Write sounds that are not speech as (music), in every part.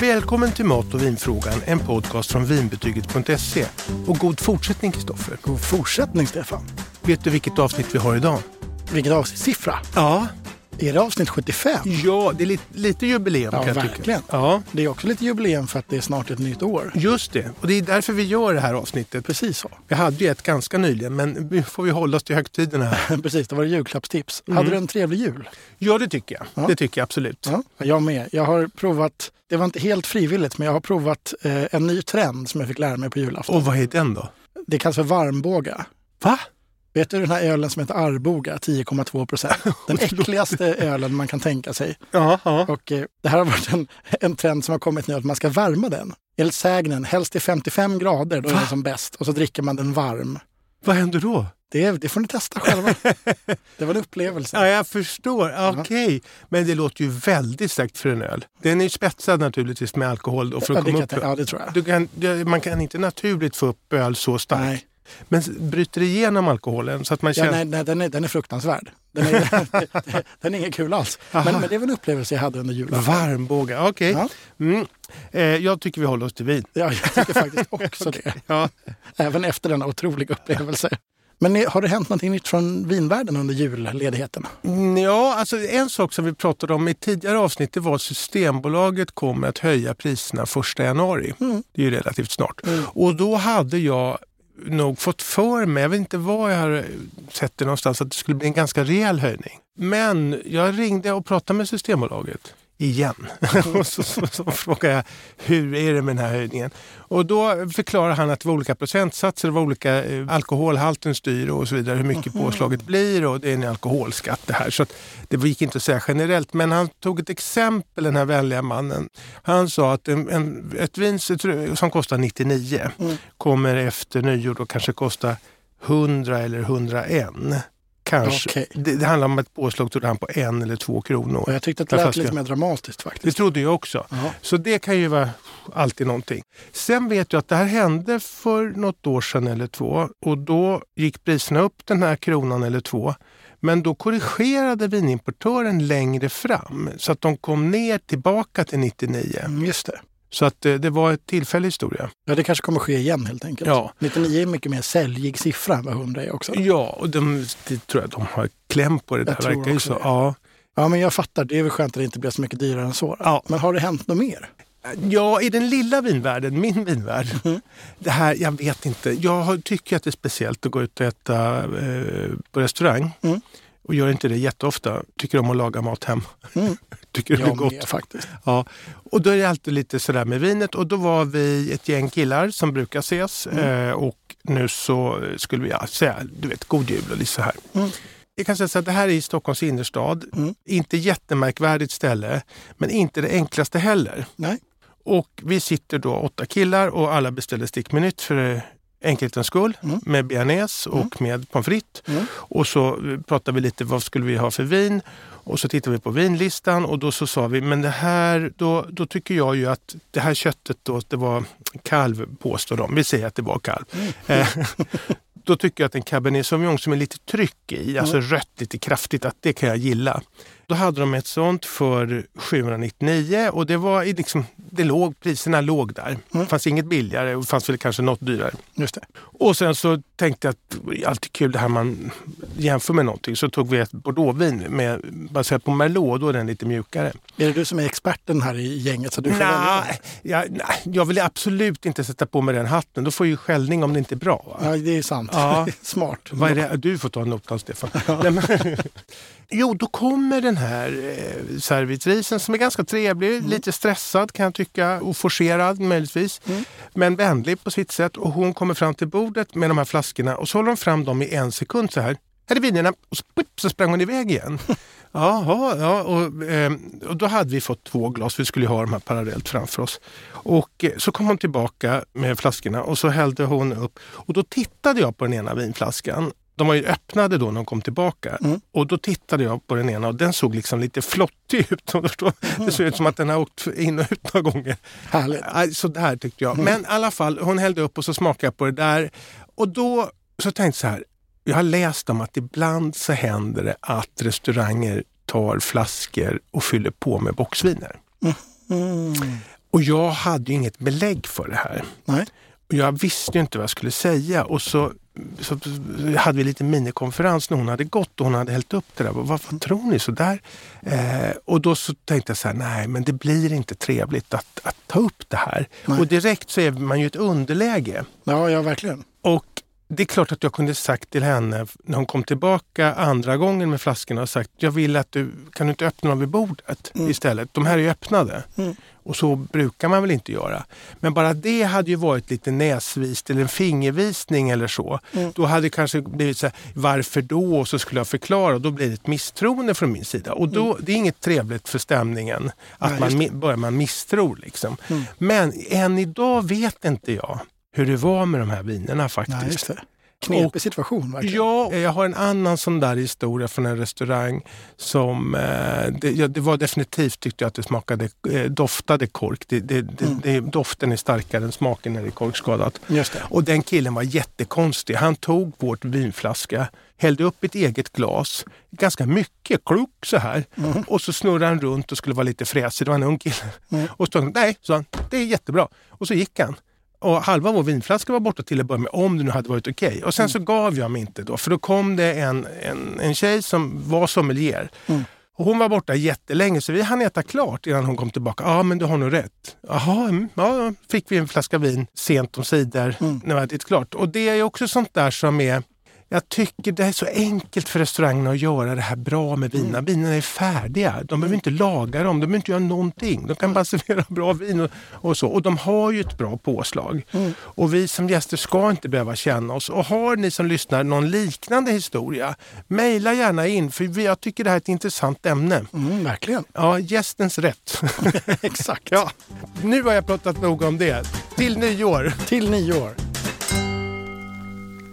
Välkommen till Mat och vinfrågan, en podcast från vinbetyget.se. Och god fortsättning Kristoffer. God fortsättning Stefan. Vet du vilket avsnitt vi har idag? Vilket avsnittssiffra? Ja. Är det avsnitt 75? Ja, det är lite, lite jubileum Ja, kan jag verkligen. tycka. Ja, Det är också lite jubileum för att det är snart ett nytt år. just det. Och det är därför vi gör det här avsnittet. Precis så. Vi hade ju ett ganska nyligen, men nu får vi hålla oss till högtiderna. här. (laughs) Precis, det var det julklappstips. Mm. Hade du en trevlig jul? Ja, det tycker jag. Ja. Det tycker jag absolut. Ja, jag med. Jag har provat, det var inte helt frivilligt, men jag har provat eh, en ny trend som jag fick lära mig på julafton. Och vad är den då? Det kallas för varmbåga. Va? Vet du den här ölen som heter Arboga, 10,2 procent? (laughs) Den äckligaste ölen man kan tänka sig. Ja, ja. Och eh, det här har varit en, en trend som har kommit nu att man ska värma den. Enligt sägnen, helst till 55 grader, då är Va? den som bäst. Och så dricker man den varm. Vad händer då? Det, det får ni testa själva. (laughs) det var en upplevelse. Ja, jag förstår. Okej. Men det låter ju väldigt starkt för en öl. Den är spetsad naturligtvis med alkohol. Då för Ja, att det komma upp. ja, det tror jag. Kan, man kan inte naturligt få upp öl så starkt. Nej, Men bryter det igenom alkoholen så att man ja, känner... nej, nej den, är, den är fruktansvärd. Den är, (laughs) den är ingen kul alls. Men, men det är väl en upplevelse jag hade under julen. Varmbåga, okej. Ja. Mm. Eh, jag tycker vi håller oss till vin. Ja, jag tycker faktiskt också (laughs) det. Ja. Även efter denna otroliga upplevelse. Men har det hänt någonting nytt från vinvärlden under julledigheten? Mm, ja, alltså en sak som vi pratade om i tidigare avsnitt det var att Systembolaget kommer att höja priserna 1 januari. Mm. Det är ju relativt snart. Mm. Och då hade jag nog fått för mig, jag vet inte var jag har sett det någonstans, att det skulle bli en ganska rejäl höjning. Men jag ringde och pratade med Systembolaget igen. (laughs) och så, så, så frågade jag hur är det med den här höjningen? Och då förklarade han att det var olika procentsatser, det var olika eh, alkoholhalten styr och så vidare, hur mycket påslaget blir och det är en alkoholskatt det här. Så det gick inte att säga generellt. Men han tog ett exempel, den här vänliga mannen. Han sa att en, en, ett vin som kostar 99 Mm. kommer efter nyår då kanske kosta 100 eller 101. Kanske. Okej. Det, det handlar om ett påslag han på en eller två kronor. Och jag tyckte att det lät flaska. lite mer dramatiskt Det faktiskt. trodde jag också. Ja. Så det kan ju vara alltid någonting. Sen vet jag att det här hände för något år sedan eller två och då gick priserna upp den här kronan eller två. Men då korrigerade vinimportören längre fram så att de kom ner tillbaka till 99. Mm, Just det. Så att eh, det var ett tillfällig historia. Ja, det kanske kommer ske igen helt enkelt. Ja. 99 är mycket mer säljig siffra än vad 100 är också. Ja, och de, det tror jag de har kläm på det där. Jag tror verkar också så. det. Ja. Ja, men jag fattar. Det är väl skönt att det inte blir så mycket dyrare än så. Ja. Men har det hänt något mer? Ja, i den lilla vinvärlden, min vinvärld. Mm. Det här, jag vet inte. Jag tycker att det är speciellt att gå ut och äta eh, på restaurang. Mm. Och gör inte det jätteofta. Tycker om att laga mat hem. Mm. (laughs) tycker det är gott. med faktiskt. Ja. Och då är det alltid lite sådär med vinet. Och då var vi ett gäng killar som brukar ses. Mm. Eh, och nu så skulle vi ja, säga, du vet, god jul och lite så här. Mm. Jag kan säga så att det här är i Stockholms innerstad. Mm. Inte jättemärkvärdigt ställe, men inte det enklaste heller. Nej. Och vi sitter då åtta killar och alla beställer stickminut för enkelhetens skull Mm. med bearnaise och med pommes frites. Mm. Och så pratade vi lite vad skulle vi ha för vin och så tittade vi på vinlistan och då så sa vi men det här, då, då tycker jag ju att det här köttet då, det var kalv påstår de. Vi säger att det var kalv. Eh, (laughs) då tycker jag att en cabernet sauvignon som är lite tryck i, alltså rött lite kraftigt, att det kan jag gilla. Då hade de ett sånt för 799 och det var liksom, det låg, priserna låg där. Det fanns inget billigare och fanns väl kanske något dyrare. Just det. Och sen så tänkte jag att det är alltid kul det här man jämför med någonting. Så tog vi ett bordeauxvin med, baserat på merlot, då är den lite mjukare. Är det du som är experten här i gänget? Så du får? Nej, jag, nej, jag vill absolut inte sätta på mig den hatten. Då får jag ju skällning om det inte är bra. Va? Ja, det är sant. Ja. (laughs) Smart. Vad är det? Du får ta notan Stefan. Men, (laughs) jo, då kommer den här eh, servitrisen som är ganska trevlig, lite stressad kan jag tycka och forcerad möjligtvis. Men vänlig på sitt sätt och hon kommer fram till bordet med de här flaskorna och så håller hon fram dem i en sekund så här. Här är vinerna och så, så sprang hon iväg igen. (laughs) Jaha, ja, och, eh, och då hade vi fått två glas, vi skulle ju ha de här parallellt framför oss. Och eh, så kom hon tillbaka med flaskorna och så hällde hon upp. Och då tittade jag på den ena vinflaskan. De var ju öppnade då när de kom tillbaka. Mm. Och då tittade jag på den ena och den såg liksom lite flottig ut. (laughs) förstår. Det såg ut som att den har åkt in och ut några gånger. Härligt. Så där tyckte jag. Men i alla fall, hon hällde upp och så smakade jag på det där. Och då så tänkte jag så här. Jag har läst om att ibland så händer det att restauranger tar flaskor och fyller på med boxviner. Mm. Och jag hade ju inget belägg för det här. Nej. Och jag visste ju inte vad jag skulle säga och så, så hade vi lite minikonferens när hon hade gått och hon hade hällt upp det där. Vad, vad tror ni? Så där? Eh, och då så tänkte jag så här, nej men det blir inte trevligt att, att ta upp det här. Nej. Och direkt så är man ju i ett underläge. Ja, ja verkligen. Och det är klart att jag kunde sagt till henne när hon kom tillbaka andra gången med flaskorna och sagt jag vill att du, kan du inte öppna dem vid bordet Mm. istället? De här är ju öppnade. Mm. Och så brukar man väl inte göra. Men bara det hade ju varit lite näsvist eller en fingervisning eller så. Mm. Då hade det kanske blivit så här, varför då? Och så skulle jag förklara och då blir det ett misstroende från min sida. Och då, det är inget trevligt för stämningen att Nej, man börjar man misstror. Liksom. Mm. Men än idag vet inte jag hur det var med de här vinerna faktiskt. Nej. Knepig situation verkligen. Ja, jag har en annan sån där historia från en restaurang som eh, det, ja, det var definitivt tyckte jag att det smakade, eh, doftade kork. Det, det, Mm. doften är starkare än smaken när det är korkskadat. Just det. Och den killen var jättekonstig. Han tog vårt vinflaska, hällde upp ett eget glas, ganska mycket, klunk så här. Mm. Och så snurrade han runt och skulle vara lite fräsig. Det var en ung kille. Mm. Och så nej, sa han, det är jättebra. Och så gick han. Och halva vår vinflaska var borta till att börja med, om det nu hade varit okej. Och sen Mm. så gav jag mig inte då, för då kom det en, en, en tjej som var sommelier. Mm. Och hon var borta jättelänge så vi hann äta klart innan hon kom tillbaka. Ja, men du har nog rätt. Jaha, mm, ja, fick vi en flaska vin sent om sidor Mm. när vi hade ätit klart. Och det är också sånt där som är jag tycker det är så enkelt för restaurangerna att göra det här bra med Mm. vinerna. Vinerna är färdiga. De behöver inte laga dem, de behöver inte göra någonting. De kan bara servera bra vin och, och så. Och de har ju ett bra påslag. Mm. Och vi som gäster ska inte behöva känna oss. Och har ni som lyssnar någon liknande historia, mejla gärna in för jag tycker det här är ett intressant ämne. Mm, verkligen. Ja, gästens rätt. (laughs) Exakt. ja. Nu har jag pratat nog om det. Till nyår. Till nyår.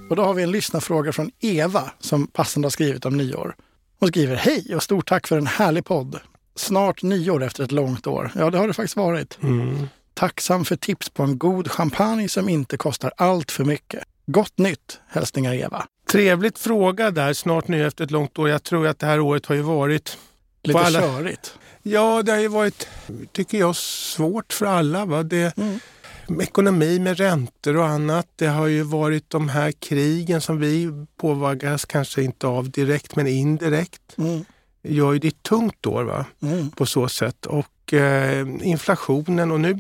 Och då har vi en lyssnarfråga från Eva som passande har skrivit om nyår. Hon skriver Hej och stort tack för en härlig podd. Snart nyår efter ett långt år. Ja, det har det faktiskt varit. Mm. Tacksam för tips på en god champagne som inte kostar allt för mycket. Gott nytt! Hälsningar Eva. Trevligt fråga där, snart nu efter ett långt år. Jag tror att det här året har ju varit Lite alla- körigt. Ja, det har ju varit, tycker jag, svårt för alla. Va? Det, Mm. Ekonomi med räntor och annat. Det har ju varit de här krigen som vi påverkas kanske inte av direkt men indirekt. Mm. Gör ju det tungt år va? Mm. på så sätt. Och eh, inflationen och nu,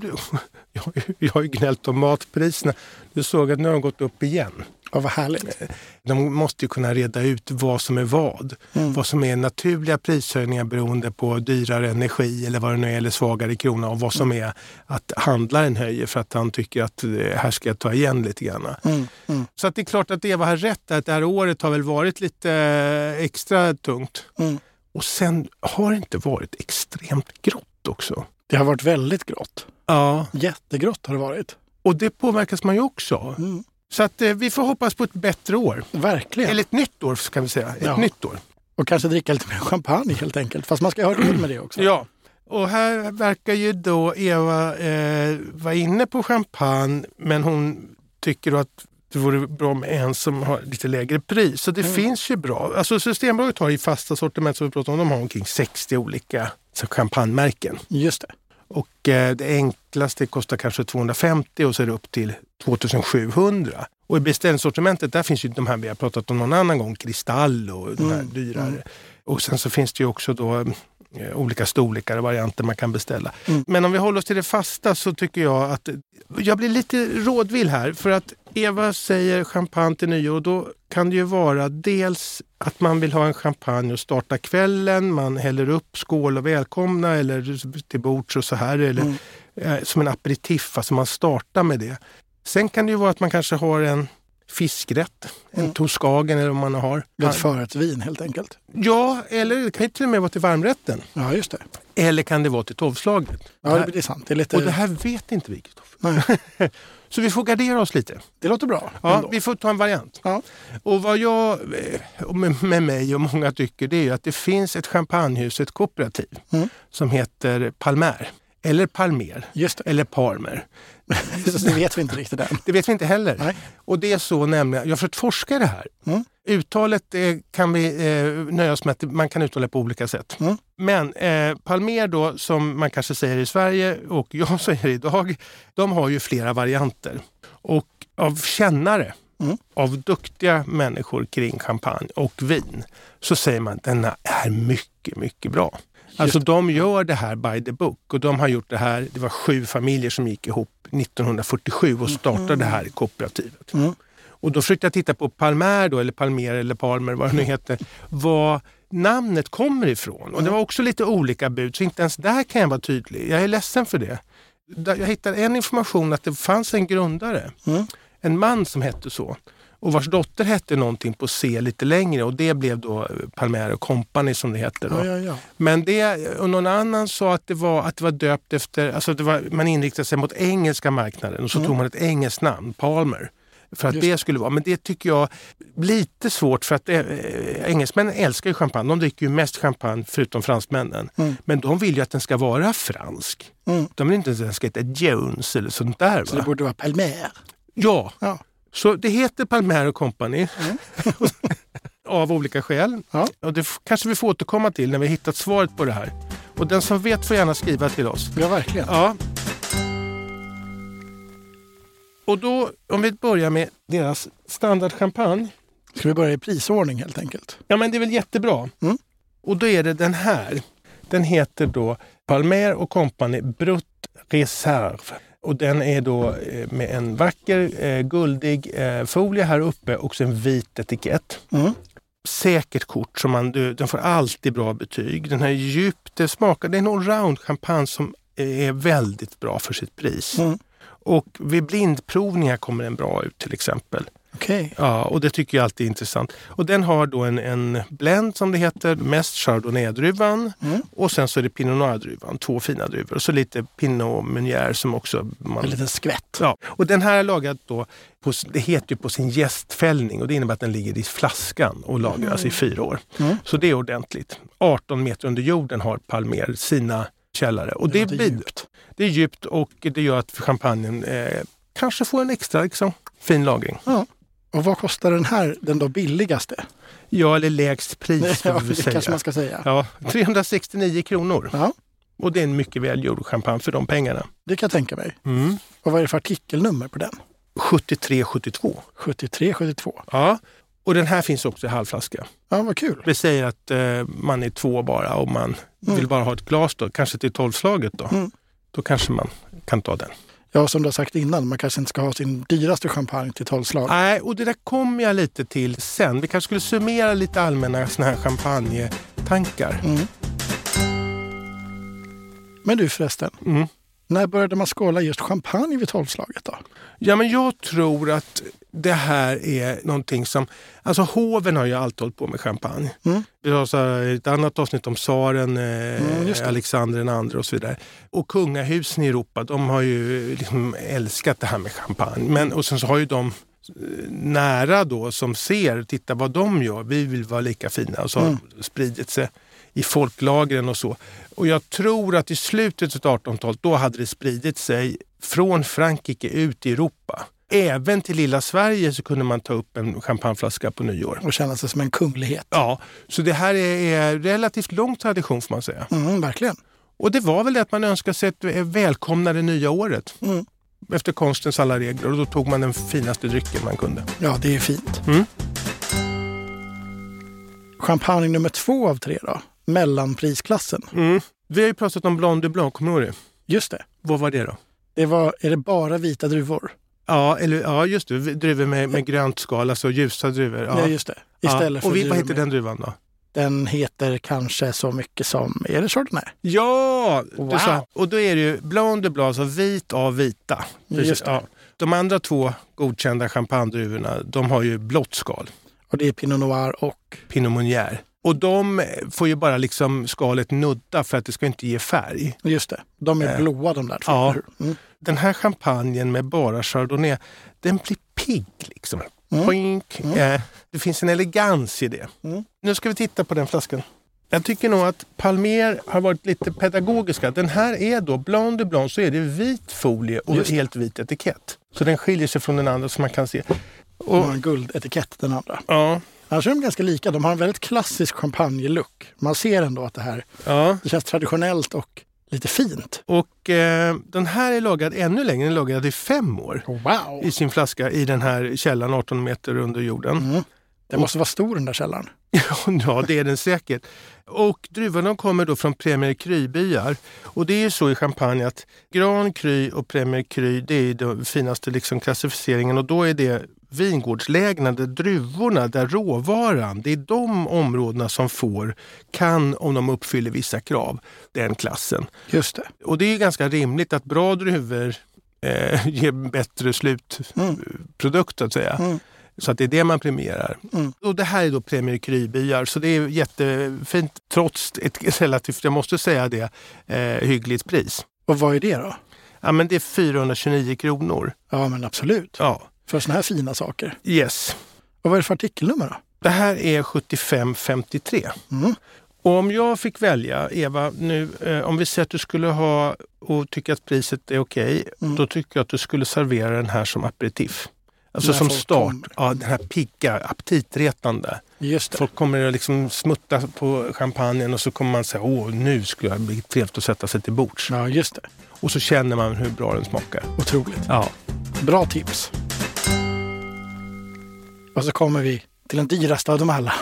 (laughs) jag har ju gnällt om matpriserna. Du såg att nu har de gått upp igen. Ja, vad härligt. De måste ju kunna reda ut vad som är vad. Mm. Vad som är naturliga prishöjningar beroende på dyrare energi eller vad det nu är, eller svagare krona och vad som är att handlaren höjer för att han tycker att eh, här ska jag ta igen lite grann. Mm. Mm. Så att det är klart att Eva har rätt att det här året har väl varit lite eh, extra tungt. Mm. Och sen har det inte varit extremt grått också. Det har varit väldigt grått. Ja, Jättegrått har det varit. och det påverkas man ju också. Mm. Så att eh, vi får hoppas på ett bättre år. Verkligen. Eller ett nytt år ska vi säga. Ett Ja. nytt år. Och kanske dricka lite mer champagne helt enkelt. Fast man ska ha råd med det också. Ja, och här verkar ju då Eva eh, vara inne på champagne men hon tycker då att det vore bra med en som har lite lägre pris. Så det Mm. finns ju bra. Alltså Systembolaget har i fasta sortiment som vi pratade om, de har omkring 60 olika champagnemärken. Just det. Och eh, det enklaste kostar kanske 250 och så är det upp till 2700. Och i beställningssortimentet där finns ju de här vi har pratat om någon annan gång, Kristall och de här Mm, dyrare. mm. Och sen så finns det ju också då olika storlekar och varianter man kan beställa. Mm. Men om vi håller oss till det fasta så tycker jag att jag blir lite rådvill här för att Eva säger champagne till nyår och då kan det ju vara dels att man vill ha en champagne och starta kvällen, man häller upp skål och välkomna eller till bords och så här. Eller, Mm. eh, som en aperitif, alltså man startar med det. Sen kan det ju vara att man kanske har en fiskrätt, en Mm. toskagen eller vad man har. Ett förrättsvin helt enkelt. Ja, eller det kan till och med vara till varmrätten. Ja, just det. Eller kan det vara till tolvslaget. Ja, det det är sant. Det är lite... Och det här vet inte vi, Kristoffer. (laughs) Så vi får gardera oss lite. det låter bra. Ja, ändå. vi får ta en variant. Ja. Och vad jag eh, med, mig och många tycker det är att det finns ett champagnehus, ett kooperativ Mm. som heter Palmer. Eller Palmer. Eller Parmer. (laughs) Så det vet vi inte riktigt än. Det vet vi inte heller. Nej. Och det är så nämligen, jag har försökt forska i det här. Mm. Uttalet eh, kan vi eh, nöja oss med att man kan uttala på olika sätt. Mm. Men eh, Palmer då, som man kanske säger i Sverige och jag (laughs) säger idag, de har ju flera varianter. Och av kännare, Mm. av duktiga människor kring champagne och vin, så säger man att denna är mycket, mycket bra. Alltså de gör det här by the book och de har gjort det här, det var sju familjer som gick ihop 1947 och startade det här kooperativet. Mm. Och då försökte jag titta på Palmer då, eller Palmer eller Palmer, vad det nu heter, var namnet kommer ifrån. Och det var också lite olika bud, så inte ens där kan jag vara tydlig. Jag är ledsen för det. Jag hittade en information att det fanns en grundare, Mm. en man som hette så. Och vars dotter hette någonting på C lite längre och det blev då Palmer Company som det heter. Då. Ja, ja, ja. Men det, och någon annan sa att det var, att det var döpt efter, alltså det var, man inriktade sig mot engelska marknaden och så tog man ett engelskt namn, Palmer. För att Mm. Just det skulle vara, men det tycker jag lite svårt för att eh, engelsmännen älskar ju champagne. De dricker ju mest champagne förutom fransmännen. Mm. Men de vill ju att den ska vara fransk. Mm. De vill inte att den ska heta Jones eller sånt där. Så det Va? borde vara Palmer. Ja. Så det heter Palmer Company. (laughs) av olika skäl. Ja. Och det kanske vi får återkomma till när vi hittat svaret på det här. Och den som vet får gärna skriva till oss. ja, verkligen. Ja. Och då, om vi börjar med deras standardchampagne. Ska vi börja i prisordning helt enkelt? Ja, men det är väl jättebra. Mm. Och då är det den här. Den heter då Palmer och Company Brut Reserve. Och den är då eh, med en vacker eh, guldig eh, folie här uppe och en vit etikett. Mm. Säkert kort, som man, den får alltid bra betyg. Den här djupt, det smakar, det är en allround champagne som är väldigt bra för sitt pris. Mm. Och vid blindprovningar kommer den bra ut till exempel. Okej. Ja, och det tycker jag alltid är intressant. Och den har då en, en blend som det heter, mest chardonnay-druvan Mm. och sen så är det pinot noir-druvan, två fina druvor. Och så lite pinot meunier som också man... En liten skvätt. Ja, och den här är lagad då, på, det heter ju på sin gästfällning och det innebär att den ligger i flaskan och lagras i fyra år. Mm. Så det är ordentligt. 18 meter under jorden har Palmer sina källare. Och det, låter blir, djupt. det är djupt och det gör att champagnen eh, kanske får en extra liksom, fin lagring. Ja. Och vad kostar den här, den då billigaste? Ja, eller lägst pris (laughs) får Ja, vi säga. kanske man ska säga. Ja, 369 kronor. Ja, Och det är en mycket välgjord champagne för de pengarna. det kan jag tänka mig. Mm. Och vad är det för artikelnummer på den? 73,72. 73, 72. Ja, och den här finns också i halvflaska. Ja, vad kul. Vi säger att eh, man är två bara och man vill bara ha ett glas då, kanske till tolvslaget då. Mm. Då kanske man kan ta den. Ja, som du har sagt innan, man kanske inte ska ha sin dyraste champagne till tolvslag. Nej, och det där kommer jag lite till sen. Vi kanske skulle summera lite allmänna såna här champagnetankar. Mm. Men du förresten, Mm. När började man skåla just champagne vid tolvslaget då? Ja, men jag tror att det här är någonting som... Alltså hoven har ju alltid hållit på med champagne. Mm. Vi har så här ett annat avsnitt om tsaren, Mm, eh, det. Alexander den andre och så vidare. Och kungahusen i Europa, de har ju liksom älskat det här med champagne. Men, och sen så har ju de eh, nära då som ser, titta vad de gör, vi vill vara lika fina. Och så har Mm. spridit sig i folklagren och så. Och jag tror att i slutet av 1800-talet, då hade det spridit sig från Frankrike ut i Europa. Även till lilla Sverige så kunde man ta upp en champagneflaska på nyår. Och känna sig som en kunglighet. Ja, så det här är, relativt lång tradition får man säga. Mm, verkligen. Och det var väl det att man önskade sig att välkomna det nya året. Mm. Efter konstens alla regler och då tog man den finaste drycken man kunde. Ja, det är fint. Mm. Champagne nummer två av tre då? Mellanprisklassen. Mm. Vi har ju pratat om Blanc de Blanc, kommer du ihåg det? Just det. Vad var det då? det var, är det bara vita druvor? Ja, eller, ja just det. Druvor med, med grönt skal, alltså ljusa druvor. Ja, Ja. just det. Istället ja. Och vi, vad heter med- den druvan då? Den heter kanske så mycket som, är det Chardonnay? Ja! Wow. Sa, och då är det ju Blanc de Blanc, alltså vit av vita. Det. Ja. De andra två godkända champagnedruvorna, de har ju blått skal. Och det är Pinot Noir och... Pinot Meunier. Och de får ju bara liksom skalet nudda för att det ska inte ge färg. Just det, de är Eh, blåa de där två. ja. Mm. Den här champagnen med bara chardonnay, den blir pigg liksom. Mm. Poink. Eh, det finns en elegans i det. Mm. Nu ska vi titta på den flaskan. Jag tycker nog att Palmer har varit lite pedagogiska. Den här är då Blanc de Blanc så är det vit folie och helt vit etikett. Så den skiljer sig från den andra som man kan se. Och Och, en guldetikett den andra. ja, Annars är de ganska lika. De har en väldigt klassisk champagne-look. Man ser ändå att det här Ja. det känns traditionellt och lite fint. Och eh, den här är lagrad ännu längre. Den är lagrad i fem år Wow! i sin flaska i den här källan 18 meter under jorden. Mm. Det måste vara stor den där källaren. (laughs) ja, det är den säkert. Och druvorna kommer då från Premier Cru-byar. Och det är ju så i champagne att Gran Cru och Premier Cru det är den finaste liksom klassificeringen och då är det vingårdslägena där druvorna, där råvaran, det är de områdena som får, kan om de uppfyller vissa krav, den klassen. Just det. Och det är ju ganska rimligt att bra druvor eh, (laughs) ger bättre slutprodukt så att säga. Mm. Så att det är det man premierar. Mm. Och det här är då Premier Cru-byar så det är jättefint trots ett (laughs) relativt, jag måste säga det, eh, hyggligt pris. Och vad är det då? Ja men det är 429 kronor. Ja, men absolut. Ja, För såna här fina saker. yes. Och vad är det för artikelnummer då? Det här är 7553. Mm. Och om jag fick välja, Eva, nu, eh, om vi säger att du skulle ha och tycker att priset är okej, Mm. då tycker jag att du skulle servera den här som aperitif. Alltså som start. kommer. Ja, den här pigga, aptitretande. Just det. Folk kommer att liksom smutta på champagnen och så kommer man säga åh nu skulle det bli trevligt att sätta sig till bords. Ja, just det. Och så känner man hur bra den smakar. Otroligt. Ja. Bra tips. Och så kommer vi till den dyraste av dem alla.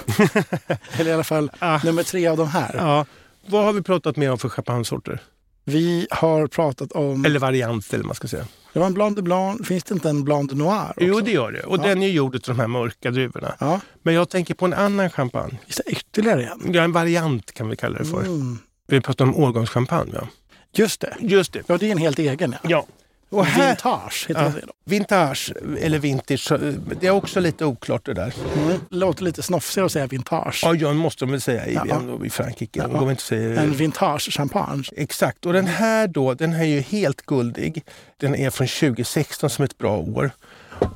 (laughs) Eller i alla fall Ah. nummer tre av de här. ja. Vad har vi pratat mer om för champagnesorter? Vi har pratat om... Eller varianter eller man ska säga. Det var en Blanc de Blanc. Finns det inte en Blanc de Noir också? Jo det gör det. Och Ja. den är gjord av de här mörka druvorna. Ja, Men jag tänker på en annan champagne. finns det ytterligare en? Ja, en variant kan vi kalla det för. Mm. Vi pratar om årgångschampagne. Ja. Just det. Just det. Ja, det är en helt egen. Ja. Ja. Och här, Vintage heter Ja. det då. vintage eller vintage, så, det är också lite oklart det där. Mm. Låter lite snofsigare att säga vintage. Ja, jag måste väl säga i, Ja. i Frankrike. Ja. De inte säga En vintage champagne. Exakt, och den här då, den här är ju helt guldig. Den är från 2016 som ett bra år.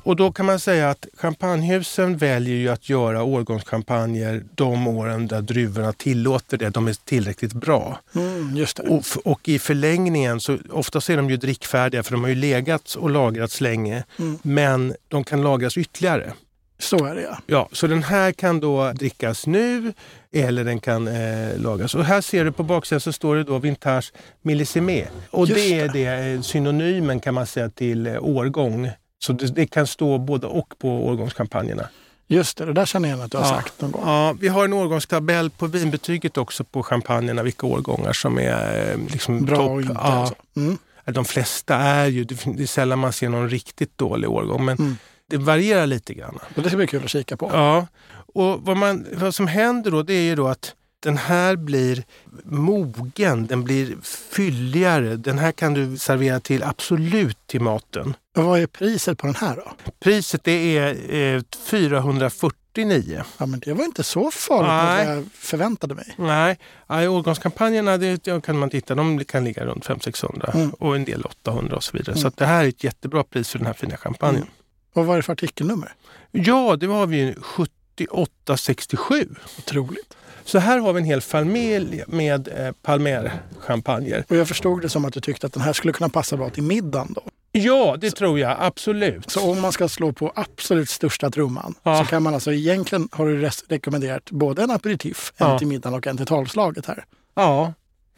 Och då kan man säga att champagnehusen väljer ju att göra årgångschampagner de åren där druvorna tillåter det. De är tillräckligt bra. Mm, det. Och, och i förlängningen så oftast är de ju drickfärdiga för de har ju legat och lagrats länge. Mm. Men de kan lagras ytterligare. Så är det ja. Ja, så den här kan då drickas nu eller den kan eh, lagas. Och här ser du på baksidan så står det då Vintage Millisime. Och Just det är det. det eh, synonymen kan man säga till eh, årgång. Så det, det kan stå både och på årgångskampanjerna. Just det, det där känner jag igen att du har Ja. sagt någon gång. Ja, vi har en årgångstabell på vinbetyget också på champagnerna, vilka årgångar som är eh, liksom Bra topp. och inte. Ja, Alltså. Mm. de flesta är ju, det det är sällan man ser någon riktigt dålig årgång, men Mm. det varierar lite grann. Och det ska bli kul att kika på. Ja, och vad, man, vad som händer då det är ju då att den här blir mogen, den blir fylligare. Den här kan du servera till absolut till maten. Och vad är priset på den här då? Priset det är eh, 449. Ja, men det var inte så farligt Nej. vad jag förväntade mig. Nej, i årgångskampanjerna det kan man titta, de kan ligga runt 500-600 Mm. och en del 800 och så vidare. Mm. Så det här är ett jättebra pris för den här fina champagnen. Mm. Och vad är det för artikelnummer? Ja, det har vi ju 7867. Otroligt. Så här har vi en hel familj med eh, Palmer-champagner. Och jag förstod det som att du tyckte att den här skulle kunna passa bra till middagen då. Ja, det tror jag absolut. Så om man ska slå på absolut största trumman Ja. så kan man alltså egentligen har du rekommenderat både en aperitif, en Ja. till middagen och en till tolvslaget här. Ja, eh,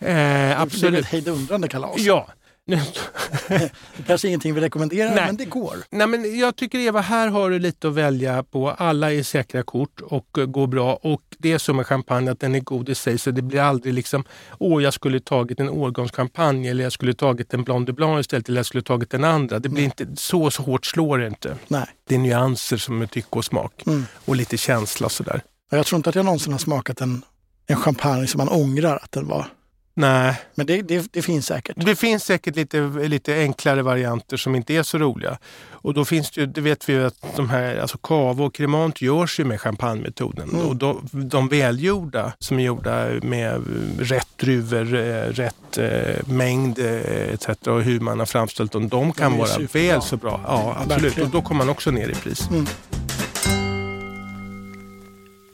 Det blir absolut. ett hejdundrande kalas. Ja. Kanske ingenting vi rekommenderar, Nej. men det går. Nej, men jag tycker Eva, här har du lite att välja på. Alla är säkra kort och eh, går bra. Och det är så med champagne att den är god i sig så det blir aldrig liksom åh jag skulle tagit en årgångschampagne eller jag skulle tagit en Blanc de Blanc istället eller jag skulle tagit den andra. Det blir inte så, så hårt slår det inte. Nej. Det är nyanser som är tycke och smak Mm. och lite känsla sådär. Jag tror inte att jag någonsin har smakat en, en champagne som man ångrar att den var. Nej, Men det, det, det finns säkert. Det finns säkert lite, lite enklare varianter som inte är så roliga. Och då finns det ju, det vet vi ju att de här, alltså cava och cremant görs ju med champagnemetoden. Mm. Och då, de välgjorda som är gjorda med rätt druvor, eh, rätt eh, mängd eh, etc. och hur man har framställt dem, de kan är vara superbra. väl så bra. Ja, absolut. Verkligen. Och då kommer man också ner i pris. Mm.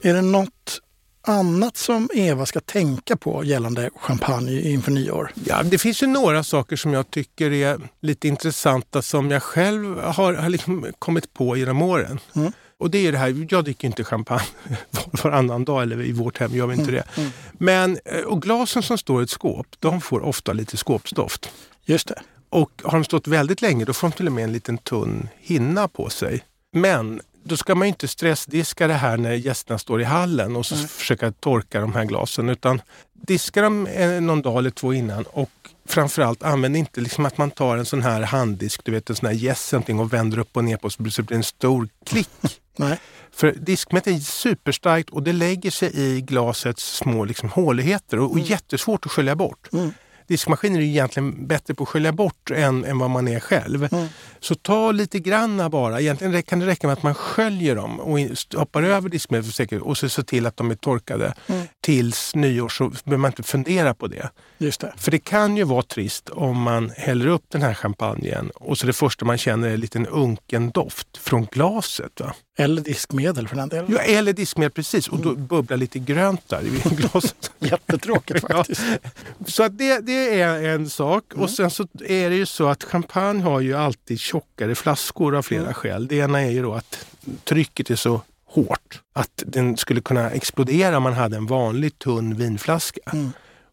Är det något annat som Eva ska tänka på gällande champagne inför nyår? Ja, det finns ju några saker som jag tycker är lite intressanta som jag själv har, har liksom kommit på genom åren. Mm. Och det är det här, jag dricker inte champagne (laughs) varannan dag, eller i vårt hem gör vi inte det. Mm. Men, eh, och glasen som står i ett skåp, de får ofta lite skåpsdoft. Just det. Och har de stått väldigt länge, då får de till och med en liten tunn hinna på sig. Men då ska man inte stressdiska det här när gästerna står i hallen och så mm. försöka torka de här glasen. Utan diska dem någon dag eller två innan och framförallt använd inte liksom att man tar en sån här handdisk, du vet en sån här gäss och vänder upp och ner på så det blir en stor klick. (laughs) Nej. För diskmet är superstarkt och det lägger sig i glasets små liksom, håligheter och, och mm. jättesvårt att skölja bort. Mm diskmaskiner är ju egentligen bättre på att skölja bort än, än vad man är själv. Mm. Så ta lite granna bara. Egentligen kan det räcka med att man sköljer dem och hoppar över säkerhet och så ser till att de är torkade mm. Tills nyår så behöver man inte fundera på det. Just det. För det kan ju vara trist om man häller upp den här champagnen och så det första man känner är en liten unken doft från glaset. Va? Eller diskmedel för den delen. Ja, eller diskmedel precis. Och då mm. bubblar lite grönt där i (laughs) glaset. Jättetråkigt (laughs) faktiskt. Ja. Så att det, det är en sak. Mm. Och sen så är det ju så att champagne har ju alltid tjockare flaskor av flera mm. skäl. Det ena är ju då att trycket är så hårt att den skulle kunna explodera om man hade en vanlig tunn vinflaska. Mm.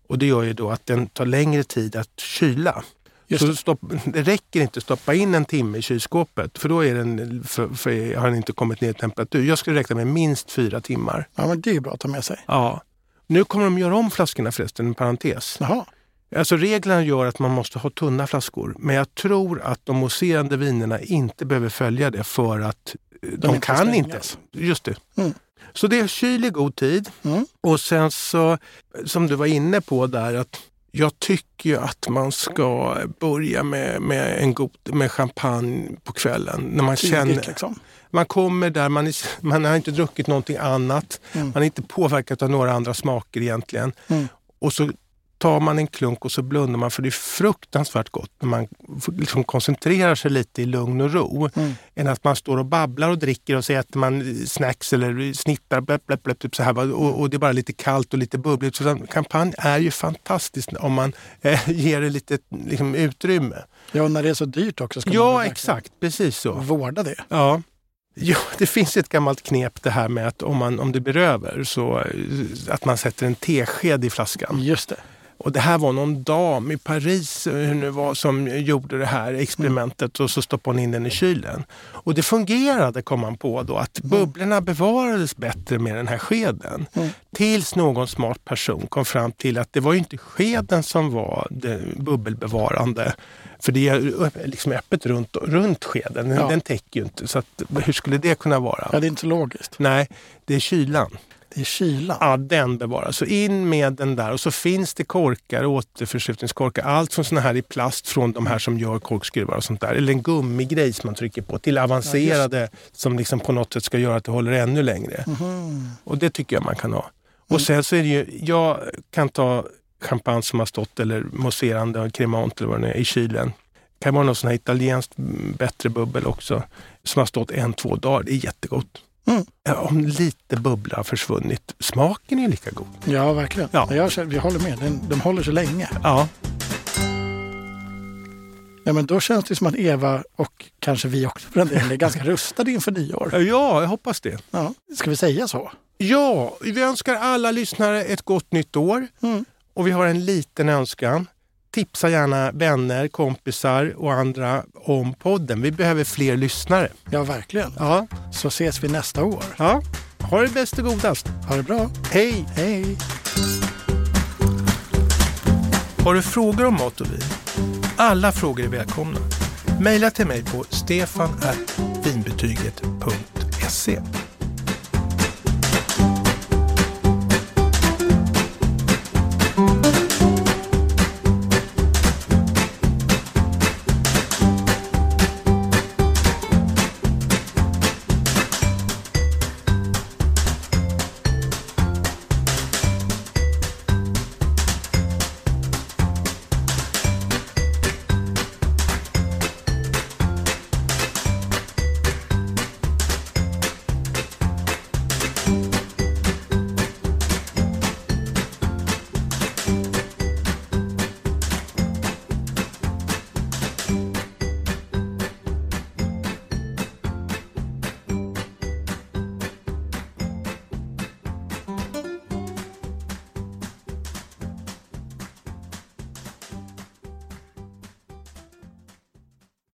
Och det gör ju då att den tar längre tid att kyla. Just så stopp, det räcker inte att stoppa in en timme i kylskåpet för då är den, för, för, har den inte kommit ner i temperatur. Jag skulle räkna med minst fyra timmar. Ja, men det är bra att ta med sig. Ja. Nu kommer de göra om flaskorna förresten, en parentes. Jaha. Alltså reglerna gör att man måste ha tunna flaskor. Men jag tror att de mousserande vinerna inte behöver följa det för att de, de kan inte. Just det. Mm. Så det är kyl i god tid. Mm. Och sen så, som du var inne på där, att jag tycker ju att man ska börja med, med, en god, med champagne på kvällen. När man Tidigt, känner, liksom. Man kommer där, man, är, man har inte druckit någonting annat. Mm. Man är inte påverkad av några andra smaker egentligen. Mm. Och så tar man en klunk och så blundar man för det är fruktansvärt gott när man liksom koncentrerar sig lite i lugn och ro. Mm. Än att man står och babblar och dricker och så äter man snacks eller snittar blöp, blöp, blöp, typ så här, och, och, det är bara lite kallt och lite bubbligt. Så champagne är ju fantastiskt om man eh, (laughs) ger det lite liksom, utrymme. Ja, och när det är så dyrt också. Ska ja, man exakt. Precis så. Vårda det. Ja. Ja, det finns ett gammalt knep det här med att om, man, om det blir över så eh, att man sätter en tesked i flaskan. Just det. Och det här var någon dam i Paris hur nu var, som gjorde det här experimentet och så stoppade hon in den i kylen. Och det fungerade kom man på då att mm. bubblorna bevarades bättre med den här skeden. Mm. Tills någon smart person kom fram till att det var inte skeden som var bubbelbevarande. För det är liksom öppet runt, runt skeden, ja. den täcker ju inte. Så att, hur skulle det kunna vara? Ja, det är inte logiskt. Nej, det är kylan. Det är kylan? Ja, den bevaras. Så in med den där. Och så finns det korkar, återförslutningskorkar. Allt från såna här i plast från de här som gör korkskruvar och sånt där. Eller en gummigrej som man trycker på. Till avancerade ja, som liksom på något sätt ska göra att det håller ännu längre. Mm. Och det tycker jag man kan ha. Och mm. sen så är det ju, jag kan ta champagne som har stått eller mousserande, cremant eller vad det är i kylen. Det kan vara något sån här italienskt bättre bubbel också som har stått en, två dagar. Det är jättegott. Mm. Om lite bubbla har försvunnit, smaken är lika god. Ja, verkligen. Ja. Jag, jag håller med. Den, de håller så länge. Ja. Ja, men då känns det som att Eva och kanske vi också för den delen är ganska rustade inför nyår. Ja, jag hoppas det. Ja. Ska vi säga så? Ja, vi önskar alla lyssnare ett gott nytt år. Mm. Och vi har en liten önskan tipsa gärna vänner, kompisar och andra om podden. Vi behöver fler lyssnare. Ja, verkligen. Ja. Så ses vi nästa år. Ja. Ha det bäst och godast. Ha det bra. Hej! Hej! Har du frågor om mat och vin? Alla frågor är välkomna. Maila till mig på stefanvinbetyget.se